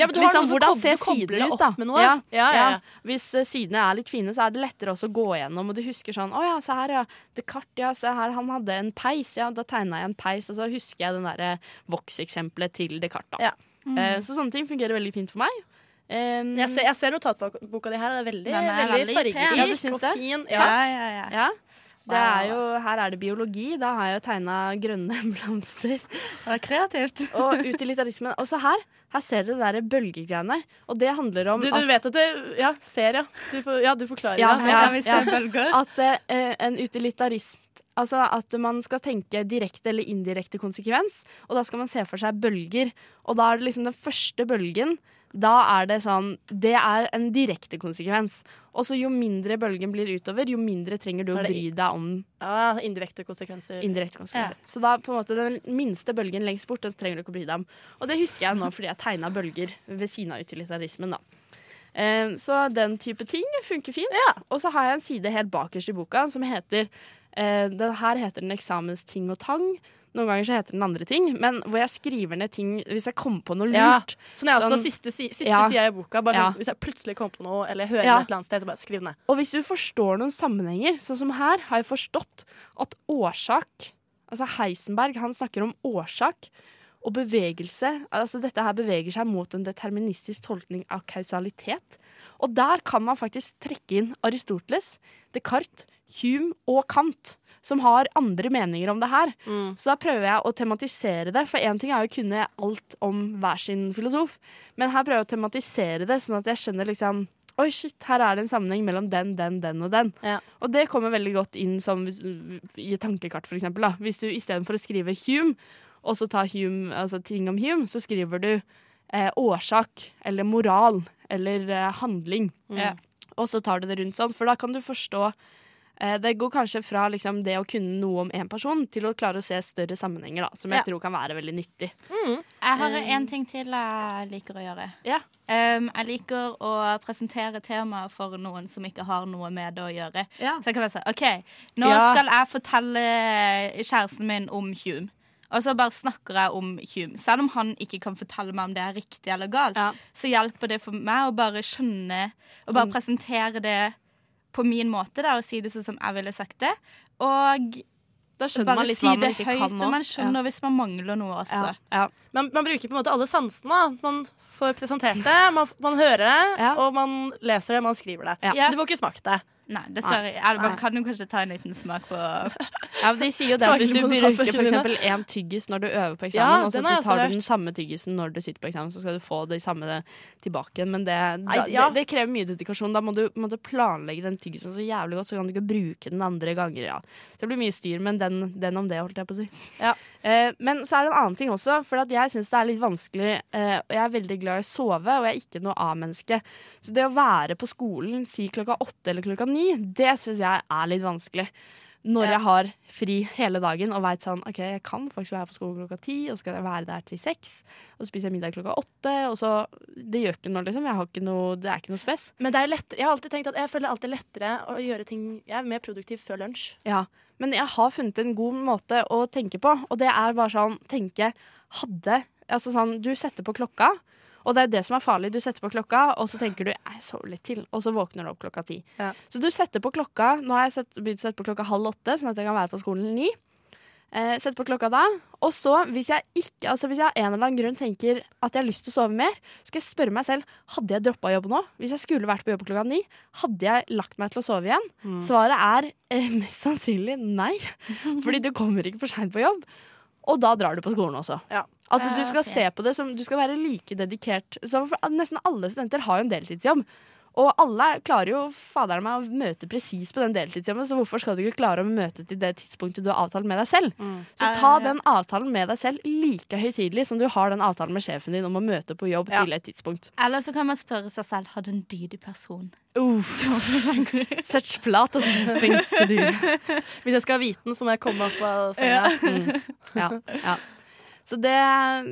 Ja, men du Liksom, hvordan ser sidene ut, da? Ja, Ja, ja, ja. Hvis uh, sidene er litt fine, så er det lettere også å gå igjennom, og du husker sånn Å ja, se her, ja. Descartes, ja. Se her, han hadde en peis. Ja, da tegna jeg en peis, og så husker jeg den derre vokseksempelet til Descartes, da. Ja. Uh, så sånne ting fungerer veldig fint for meg. Um, Jeg ser, jeg ser notatboka di her, og det er veldig, Den er veldig, veldig fargerik Ja, du syns og det? fin. Ja, Ja. ja, ja. Det er jo, her er det biologi. Da har jeg jo tegna grønne (laughs) blomster. Det var kreativt. (laughs) Og utilitarismen. Og så her her ser dere det der bølgegreiene. Og det handler om Du, du at, vet at det Ja, ser, ja. Du, for, ja, du forklarer Ja, det. Ja, kan vi se ja. bølger. at eh, en utilitarism Altså at man skal tenke direkte eller indirekte konsekvens, og da skal man se for seg bølger. Og da er det liksom den første bølgen. Da er det sånn Det er en direkte konsekvens. Og så jo mindre bølgen blir utover, jo mindre trenger du å bry deg om Ja, indirekte konsekvenser. indirekte konsekvenser. Så da på en måte den minste bølgen lengst bort, den trenger du ikke å bry deg om. Og det husker jeg nå fordi jeg tegna bølger ved siden av utilitarismen, da. Eh, så den type ting funker fint. Ja. Og så har jeg en side helt bakerst i boka som heter eh, Den her heter den eksamensting og tang. Noen ganger så heter den andre ting, men hvor jeg skriver ned ting hvis jeg kommer på noe Ja. lurt. Sånn er også Sånn- siste, si, siste Ja. sida i boka. Bare Ja. sånn, Hvis jeg plutselig kommer på noe, eller hører Ja. et eller annet sted, så bare skriv ned. Og hvis du forstår noen sammenhenger, sånn som her, har jeg forstått at årsak Altså Heisenberg han snakker om årsak og bevegelse. Altså Dette her beveger seg mot en deterministisk tolkning av kausalitet. Og der kan man faktisk trekke inn Aristoteles, Descartes, Hume og Kant, som har andre meninger om det her. Mm. Så da prøver jeg å tematisere det, for én ting er jo å kunne alt om hver sin filosof, men her prøver jeg å tematisere det, sånn at jeg skjønner liksom Oi, shit, her er det en sammenheng mellom den, den, den og den. Ja. Og det kommer veldig godt inn som i et tankekart, for eksempel. Da. Hvis du istedenfor å skrive Hume, og så ta Hume, altså ting om Hume, så skriver du eh, årsak eller moral eller eh, handling. Ja. Og så tar du det rundt sånn, for da kan du forstå eh, Det går kanskje fra liksom, det å kunne noe om én person, til å klare å se større sammenhenger, da, som jeg Ja. tror kan være veldig nyttig. Jeg har en ting til jeg liker å gjøre. Ja. Um, jeg liker å presentere temaet for noen som ikke har noe med det å gjøre. Ja. Så jeg kan være sånn OK, nå Ja. skal jeg fortelle kjæresten min om Hume. Og så bare snakker jeg om Hume. Selv om han ikke kan fortelle meg om det er riktig eller galt, Ja. så hjelper det for meg å bare skjønne Og bare Mm. presentere det på min måte da, og si det sånn som jeg ville sagt det. Og Da skjønner bare man litt si hva man det ikke høyt, kan nå. man skjønner hvis man mangler noe også. Ja. Ja. Man, man bruker på en måte alle sansene. Man får presentert det, man, man hører det, Ja. og man leser det, man skriver det. Ja. Ja. Du får ikke smakt det. Nei, dessverre. Man kan jo kanskje ta en liten smak på Ja, men De sier jo det at hvis du bruker f.eks. én tyggis når du øver på eksamen, Ja, og så tar du den samme tyggisen når du sitter på eksamen, så skal du få det samme tilbake igjen. Men det, Nei, ja. det, det krever mye dedikasjon. Da må du, må du planlegge den tyggisen så jævlig godt, så kan du ikke bruke den andre ganger. Ja. Så det blir mye styr, men den, den om det, holdt jeg på å si. Ja. Eh, men så er det en annen ting også, for jeg syns det er litt vanskelig. Eh, jeg er veldig glad i å sove, og jeg er ikke noe A-menneske. Så det å være på skolen si klokka åtte eller klokka ni, det syns jeg er litt vanskelig. Når Ja. jeg har fri hele dagen og veit sånn OK, jeg kan faktisk være på skolen klokka ti, og så skal jeg være der til seks, og så spiser jeg middag klokka åtte, og så Det gjør ikke noe, liksom. Ikke noe, det er ikke noe spes. Men det er jo lettere, jeg har alltid tenkt at jeg føler alltid lettere å gjøre ting Jeg er mer produktiv før lunsj. Ja. Men jeg har funnet en god måte å tenke på, og det er bare sånn tenke Hadde Altså sånn, du setter på klokka, og det er det som er farlig. Du setter på klokka, og så tenker du jeg sover litt til, og så våkner du opp klokka ti. Ja. Så du setter på klokka Nå har jeg sett, begynt å sette på klokka halv åtte, sånn at jeg kan være på skolen ni. Eh, Sett på klokka da. Og så, hvis jeg ikke Altså hvis jeg av en eller annen grunn tenker at jeg har lyst til å sove mer, skal jeg spørre meg selv hadde jeg droppa jobb nå. Hvis jeg skulle vært på jobb klokka ni, hadde jeg lagt meg til å sove igjen? Svaret er eh, mest sannsynlig nei. (laughs) Fordi du kommer ikke for seint på jobb. Og da drar du på skolen også. Ja. At du skal se på det som Du skal være like dedikert. Så for, nesten alle studenter har jo en deltidsjobb. Og alle klarer jo fader meg å møte presis på den deltidsjobben, så hvorfor skal du ikke klare å møte til det tidspunktet du har avtalt med deg selv? Så ta den avtalen med deg selv like høytidelig som du har den avtalen med sjefen din om å møte på jobb Ja. til et tidspunkt. Eller så kan man spørre seg selv har du en dydig person. Such plat of things to do. (laughs) Hvis jeg skal ha viten, så må jeg komme opp av senga. Ja, ja. Så det,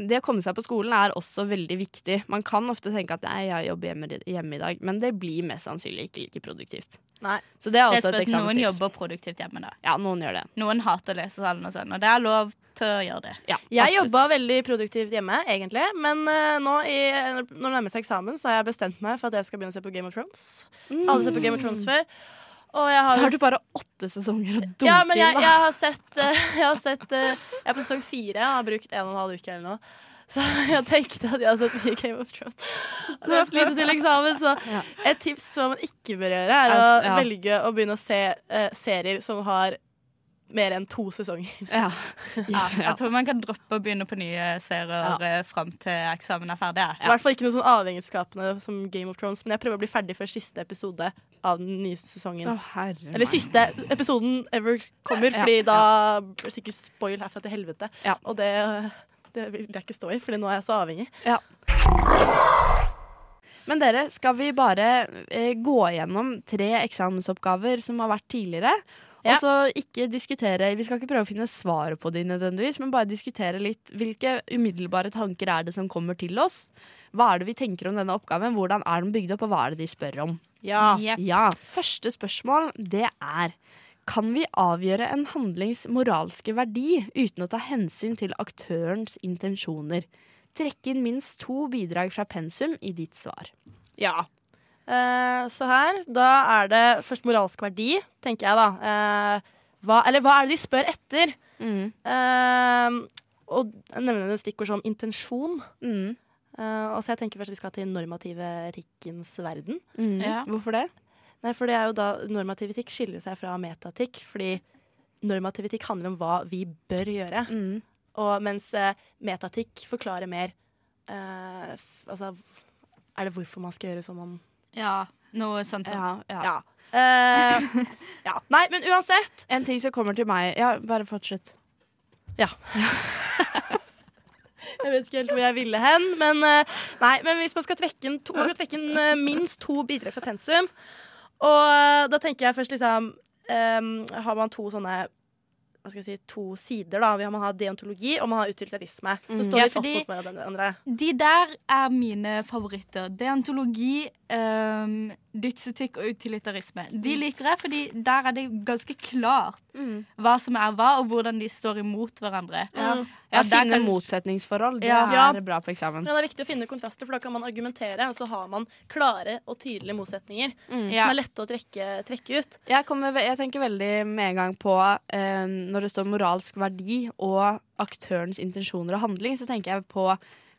det å komme seg på skolen er også veldig viktig. Man kan ofte tenke at nei, jeg jobber hjemme, hjemme i dag, men det blir mest sannsynlig ikke like produktivt. Nei. Så det er Det også et eksamenstips. Noen jobber produktivt hjemme. da Ja, noen gjør det. Noen hater lesesalen og sånn, og det er lov til å gjøre det. Ja, Jeg jobba veldig produktivt hjemme, egentlig. Men uh, nå i, når det nærmer seg eksamen, så har jeg bestemt meg for at jeg skal begynne å se på Game of Thrones. Alle ser på Game of Thrones før. Jeg har Så har du bare åtte sesonger å dunke ja, men jeg, jeg har sett, eh, (laughs) jeg, har sett eh, jeg er på sesong fire og har brukt en og en halv uke eller noe. Så (laughs) jeg tenkte at jeg har sett mye Game of Thrones. Og lest lite til eksamen, så (laughs) et tips som man ikke bør gjøre, er å velge å begynne å se eh, serier som har mer enn to sesonger. (laughs) Ja. Ja, Ja. jeg tror man kan droppe å begynne på nye serier ja. fram til eksamen er ferdig. I hvert fall ikke noe sånn avhengighetsskapende som Game of Thrones, men jeg prøver å bli ferdig før siste episode av den nye sesongen. Oh, Eller siste episoden ever kommer, fordi ja. da blir det sikkert spoil herfra til helvete. Ja. Og det, det vil jeg ikke stå i, Fordi nå er jeg så avhengig. Men dere, skal vi bare eh, gå gjennom tre eksamensoppgaver som har vært tidligere? Ja. Og så ikke diskutere Vi skal ikke prøve å finne svaret på de nødvendigvis, men bare diskutere litt hvilke umiddelbare tanker er det som kommer til oss. Hva er det vi tenker om denne oppgaven, hvordan er den bygd opp, og hva er det de spør om? Ja. Yep. Ja, Første spørsmål det er Kan vi avgjøre en handlings moralske verdi uten å ta hensyn til aktørens intensjoner? Trekk inn minst to bidrag fra pensum i ditt svar. ja. Eh, så her, da er det først moralsk verdi, tenker jeg da. Eh, hva, eller hva er det de spør etter? Mm. Eh, og jeg nevner et stikkord som intensjon. Mm. Eh, og så jeg tenker først at vi skal til normative etikkens verden. Mm. Ja. Hvorfor det? Nei, for det er jo da Normativ etikk skiller seg fra metaetikk, fordi normativ etikk handler om hva vi bør gjøre. Mm. Og mens eh, metatikk forklarer mer eh, f Altså, er det hvorfor man skal gjøre som man Ja. Noe sånt. Ja, ja. Ja. Uh, ja. Nei, men uansett. En ting som kommer til meg Ja, bare fortsett. Ja. (laughs) Jeg vet ikke helt hvor jeg ville hen, men, uh, nei, men hvis man skal trekke inn, to, skal trekke inn uh, minst to bidrag fra pensum, og da tenker jeg først liksom um, Har man to sånne hva skal jeg si, to sider, da. Man har deontologi og man har utilitarisme. Så Mm. står Ja, de opp fordi- mot hverandre. De der er mine favoritter. Deontologi, um, dydsetikk og utilitarisme. De liker jeg fordi der er det ganske klart hva som er hva, og hvordan de står imot hverandre. Ja. Mm. Ja, Ja, finne kan- motsetningsforhold. Det Ja. Ja. er bra på eksamen. Men det er viktig å finne kontraster, for da kan man argumentere, og så har man klare og tydelige motsetninger mm. som er lette å trekke, trekke ut. Jeg, kommer, jeg tenker veldig med en gang på eh, når det står moralsk verdi og aktørens intensjoner og handling, så tenker jeg på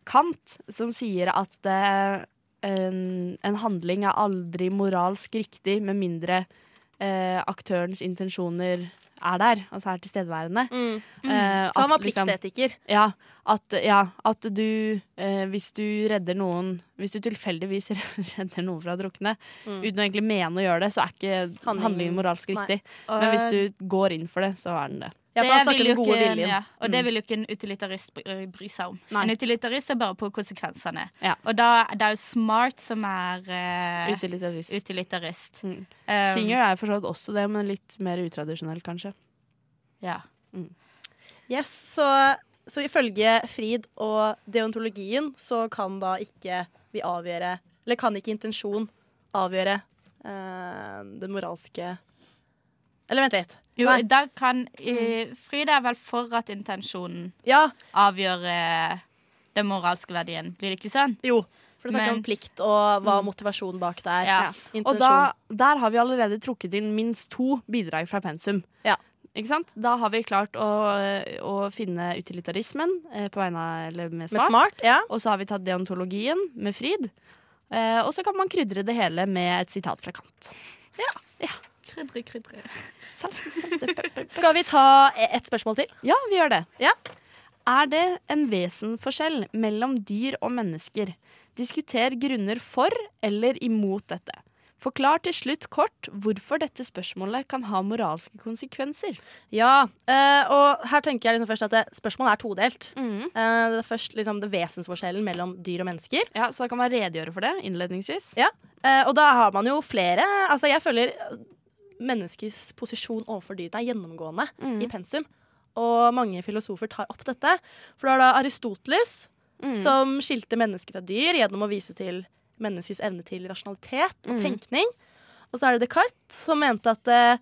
Kant, som sier at eh, en, en handling er aldri moralsk riktig med mindre uh, aktørens intensjoner er der, altså er tilstedeværende. Mm. Eh, Så han var at liksom- Ja, at, ja, at du uh, Hvis du redder noen Hvis du tilfeldigvis (laughs) redder noen fra å drukne Mm. uten å egentlig mene å gjøre det, så er ikke Handlingen- moralsk Nei. riktig. Men hvis du går inn for det, så er den det. Ja, for han snakker den gode viljen. Ja, og Mm. det vil jo ikke en utilitarist bry, seg om. Nei. En utilitarist er bare på konsekvensene. Ja. Og da det er jo smart som er uh, Utilitarist. utilitarist. Mm. Um, Singer er for så vidt også det, men litt mer utradisjonell, kanskje. Ja. Yes, så, så ifølge Frid og deontologien så kan da ikke vi avgjøre Eller kan ikke intensjon avgjøre uh, det moralske Eller vent litt. Jo, Nei. da kan eh, Frida er vel for at intensjonen Ja, avgjør eh, den moralske verdien. Blir det ikke sånn? jo. For det snakker om Mens- plikt og hva motivasjonen bak det er. Ja. Intensjon. Og da, der har vi allerede trukket inn minst to bidrag fra pensum. Ja. Ikke sant? Da har vi klart å, å finne utilitarismen eh, på vegne av eller med Med smart. smart, ja. Og så har vi tatt deontologien med Frid. Eh, og så kan man krydre det hele med et sitat fra Kant. Krydre, krydre. Salt, salt, pepper, pepper. Skal vi ta et spørsmål til? Ja, vi gjør det. Ja. Er det en vesenforskjell mellom dyr og mennesker? Diskuter grunner for eller imot dette. Forklar til slutt kort hvorfor dette spørsmålet kan ha moralske konsekvenser. Ja, eh, og her tenker jeg liksom først at det, spørsmålet er todelt. Mm. Eh, det er først liksom det vesensforskjellen mellom dyr og mennesker. Ja, Så da kan man redegjøre for det innledningsvis. Ja, og da har man jo flere Altså, jeg føler eh, menneskets posisjon overfor dyrene er gjennomgående Mm. i pensum. Og mange filosofer tar opp dette. For da er det Aristoteles Mm. som skilte mennesker fra dyr gjennom å vise til menneskets evne til rasjonalitet og Mm. tenkning. Og så er det Descartes som mente at det,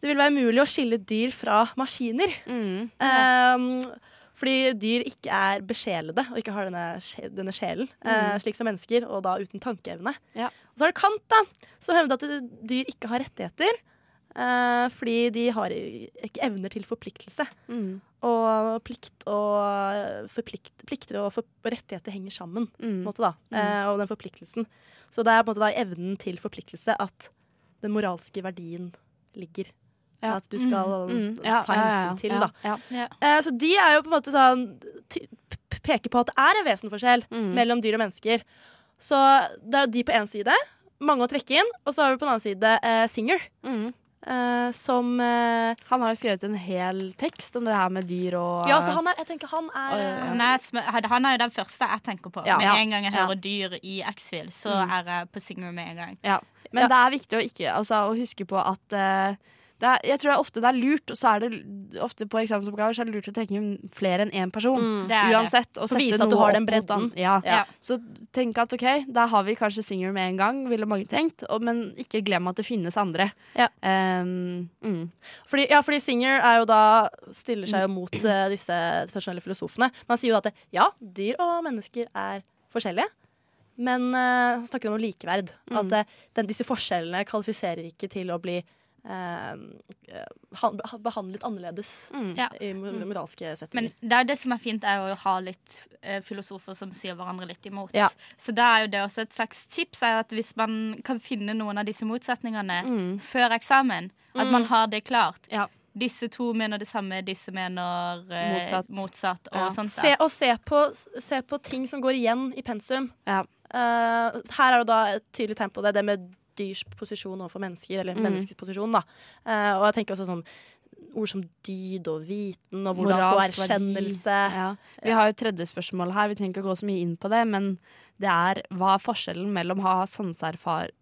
det vil være mulig å skille dyr fra maskiner. Mm. Um, fordi dyr ikke er besjelede og ikke har denne, denne sjelen, eh, Mm. slik som mennesker, og da uten tankeevne. Ja. Og så har du Kant, da, som hevder at dyr ikke har rettigheter. eh, fordi de har ikke evner til forpliktelse. Mm. Og plikt og forplikt, plikter og, for, rettigheter henger sammen. Mm. måte, da. Eh, og den forpliktelsen. Så det er på en måte da evnen til forpliktelse at den moralske verdien ligger. Ja. At du skal Mm. Ja, ta ja, ja, hensyn til, da. Ja. Eh, så de er jo på en måte sånn Peker på at det er en vesenforskjell Mm. mellom dyr og mennesker. Så det er jo de på én side, mange å trekke inn. Og så har vi på den annen side eh, Singer, Mm. eh, som eh, Han har jo skrevet en hel tekst om det her med dyr og Ja, så han er, jeg tenker han er. Han er, han er jo den første jeg tenker på. Ja. Med en gang jeg Ja. hører dyr i X-Fill, så Mm. er jeg på Singer med en gang. Ja. Men Ja. det er viktig å, ikke, altså, å huske på at eh, er, Jeg tror ofte det er lurt, og så er det ofte på eksamensoppgaver så er det lurt å trekke flere enn én person. mm. Det. Uansett. Og For sette vise at du har den bredden. Ja. Ja. Så tenk at OK, da har vi kanskje Singer med en gang, ville mange tenkt. Og, men ikke glem at det finnes andre. Ja. Um, mm. Fordi, ja, fordi Singer er jo da stiller seg jo mot uh, (clears throat) disse tradisjonelle filosofene. Man sier jo at ja, dyr og mennesker er forskjellige. Men uh, han snakker om likeverd. Mm. At uh, den, disse forskjellene kvalifiserer ikke til å bli behandlet annerledes Mm. Ja. i moralske settinger. Men det er det som er fint, er å ha litt eh, filosofer som sier hverandre litt imot. Ja. Så da er jo det også et slags tips er jo at hvis man kan finne noen av disse motsetningene Mm. før eksamen, at man har det klart. Ja. Disse to mener det samme, disse mener eh, Motsatt. motsatt og Ja. sånt. Se, og se på, se på ting som går igjen i pensum. Ja. Uh, her er det da et tydelig tegn på det, det med dyrs posisjon overfor mennesker, eller Mm. menneskets posisjon, da. Eh, og jeg tenker også sånn ord som dyd og viten, og hvordan få erkjennelse. Ja. Vi har jo tredje spørsmål her, vi trenger ikke å gå så mye inn på det, men det er hva er forskjellen mellom å ha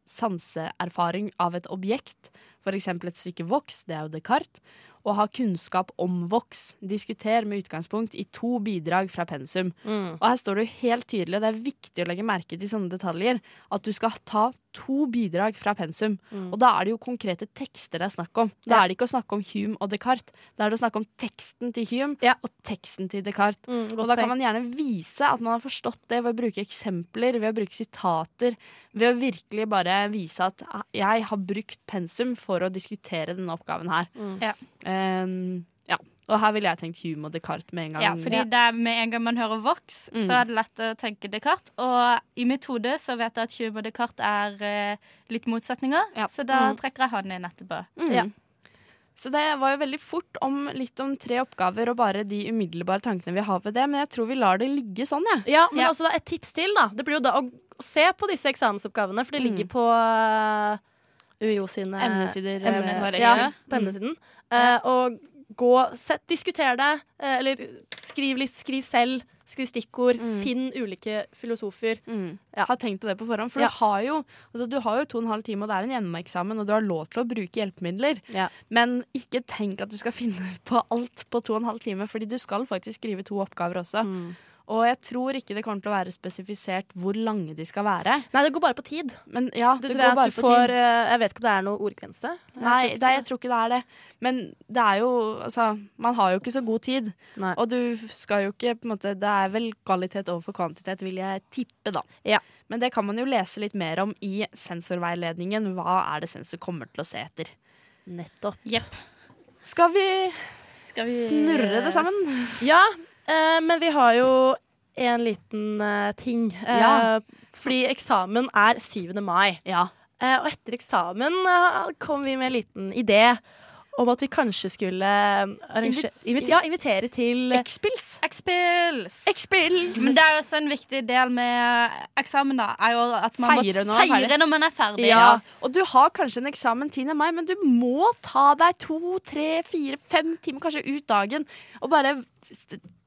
sanseerfaring av et objekt, f.eks. et stykke voks, det er jo Descartes, og ha kunnskap om voks. Diskuter med utgangspunkt i to bidrag fra pensum. Mm. Og her står det jo helt tydelig, og det er viktig å legge merke til sånne detaljer, at du skal ta to bidrag fra pensum. Mm. Og da er det jo konkrete tekster det er snakk om. Da Ja. er det ikke å snakke om Hume og Descartes. Da er det å snakke om teksten til Hume Ja. og teksten til Descartes. Mm, Og da kan man gjerne vise at man har forstått det ved å bruke eksempler, ved å bruke sitater, ved å virkelig bare vise at jeg har brukt pensum for å diskutere denne oppgaven her. Mm. Ja. Um, ja. Og her ville jeg tenkt Hume og Descartes med en gang. Ja, fordi det er med en gang man hører Vox, Mm. så er det lett å tenke Descartes. Og i mitt hode så vet jeg at Hume og Descartes er uh, litt motsetninger, Ja. så da Mm. trekker jeg han inn etterpå. Mm. Ja. Så det var jo veldig fort om litt om tre oppgaver og bare de umiddelbare tankene vi har ved det, men jeg tror vi lar det ligge sånn, jeg. Ja, men Ja. også da et tips til, da. Det blir jo da å se på disse eksamensoppgavene, for de Mm. ligger på uh, UiO sine Emnesider, eh, emnes- på ja, på emnesiden. Eh, og gå, set, diskuter det, eh, eller skriv litt, skriv selv. Skriv stikkord. Mm. Finn ulike filosofer. Mm. Ja. Har tenkt på det på forhånd. For Ja. du, har jo, altså, du har jo to og en halv time, og det er en gjennomeksamen, og du har lov til å bruke hjelpemidler. Ja. Men ikke tenk at du skal (laughs) finne på alt på to og en halv time, fordi du skal faktisk skrive to oppgaver også. Mm. Og jeg tror ikke det kommer til å være spesifisert hvor lange de skal være. Nei, det går bare på tid. Men ja, Du det tror går jeg bare du på får tid. eh, Jeg vet ikke om det er noe ordgrense. Jeg Nei, tror ikke er- jeg tror ikke det er det. Men det er jo Altså, man har jo ikke så god tid. Nei. Og du skal jo ikke på en måte Det er vel kvalitet overfor kvantitet, vil jeg tippe, da. Ja. Men det kan man jo lese litt mer om i sensorveiledningen. Hva er det sensor kommer til å se etter? Nettopp. Skal vi Skal vi snurre det sammen? Ja, eh, men vi har jo en liten eh, ting. Eh, Ja. Fordi eksamen er 7. mai. Ja. Eh, og etter eksamen eh, kom vi med en liten idé om at vi kanskje skulle arrangere, invit ja, invitere til X-Pils. X-Pills. Men det er jo også en viktig del med eksamen, da. Er jo at man Feire må feire når man er ferdig. Ja. Og du har kanskje en eksamen 10. mai, men du må ta deg to, tre, fire, fem timer kanskje ut dagen og bare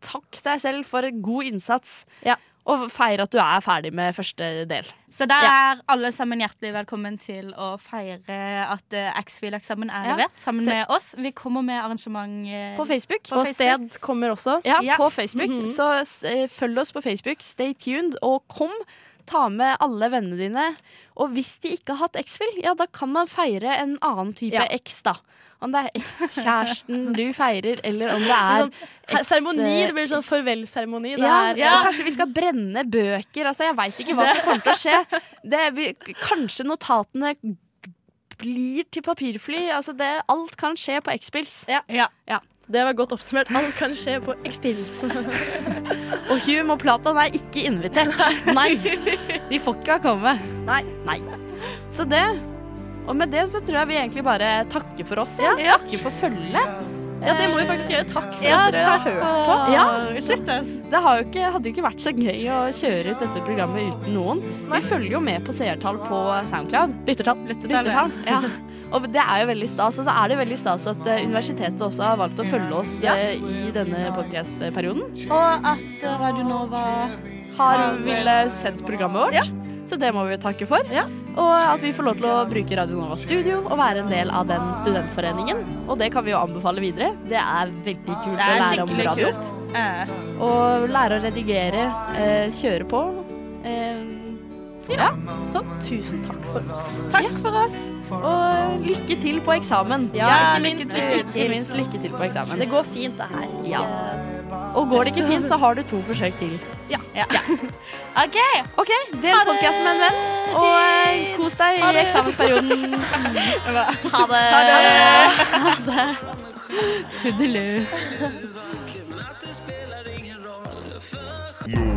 takk deg selv for god innsats. Ja. Og feir at du er ferdig med første del. Så der er alle sammen hjertelig velkommen til å feire at uh, X-Fil-eksamen er Ja. levert, sammen Se- med oss. Vi kommer med arrangement eh, På Facebook. På Og Facebook. sted kommer også. Ja, Ja. på Facebook. Mhm. Så eh, følg oss på Facebook. Stay tuned, og kom. Ta med alle vennene dine. Og hvis de ikke har hatt X-Fil, ja, da kan man feire en annen type Ja. X, da. Om det er ekskjæresten du feirer, eller om det er Sånn, Seremoni. Det blir sånn farvelseremoni. Ja, ja. Kanskje vi skal brenne bøker. Altså, jeg veit ikke hva som kommer til å skje. Det, vi, kanskje notatene blir til papirfly. Altså, det, alt kan skje på X-Pils. Ja. Det var godt oppsummert. Alt kan skje på X-Pils. (laughs) Og Hume og Platon er ikke invitert. Nei. De får ikke komme. Nei. Så det Og med det så tror jeg vi egentlig bare takker for oss. Ja. Ja. Takker for følget. Ja, det må vi faktisk gjøre. Takk for Ja, at dere har hørt på. Ja. Det har jo ikke, hadde jo ikke vært så gøy å kjøre ut dette programmet uten noen. Vi følger jo med på seertall på Soundcloud. Lyttertall. Lyttertall. Ja. Og det er jo veldig stas. Og så er det veldig stas at eh, universitetet også har valgt å følge oss Ja. eh, i denne podcast-perioden. Og at eh, Radio Nova Har ville sendt programmet vårt. Så det må vi jo takke for. Ja. Og at vi får lov til å bruke Radio Nova Studio og være en del av den studentforeningen. Og det kan vi jo anbefale videre. Det er veldig kult er å lære om radio. kult. Eh, Og lære å redigere, eh, kjøre på. Eh, ja. Så tusen takk for oss. takk for oss. Og lykke til på eksamen. Ja, ikke minst. Ikke minst lykke til på eksamen. Det går fint, det her. Ja. Og går det ikke fint, så har du to forsøk til. (laughs) OK. OK, del Ha podkasten med en venn, og eh, kos deg i eksamensperioden. (laughs) Ha det. Ha det. Tudelu. (laughs) Nova.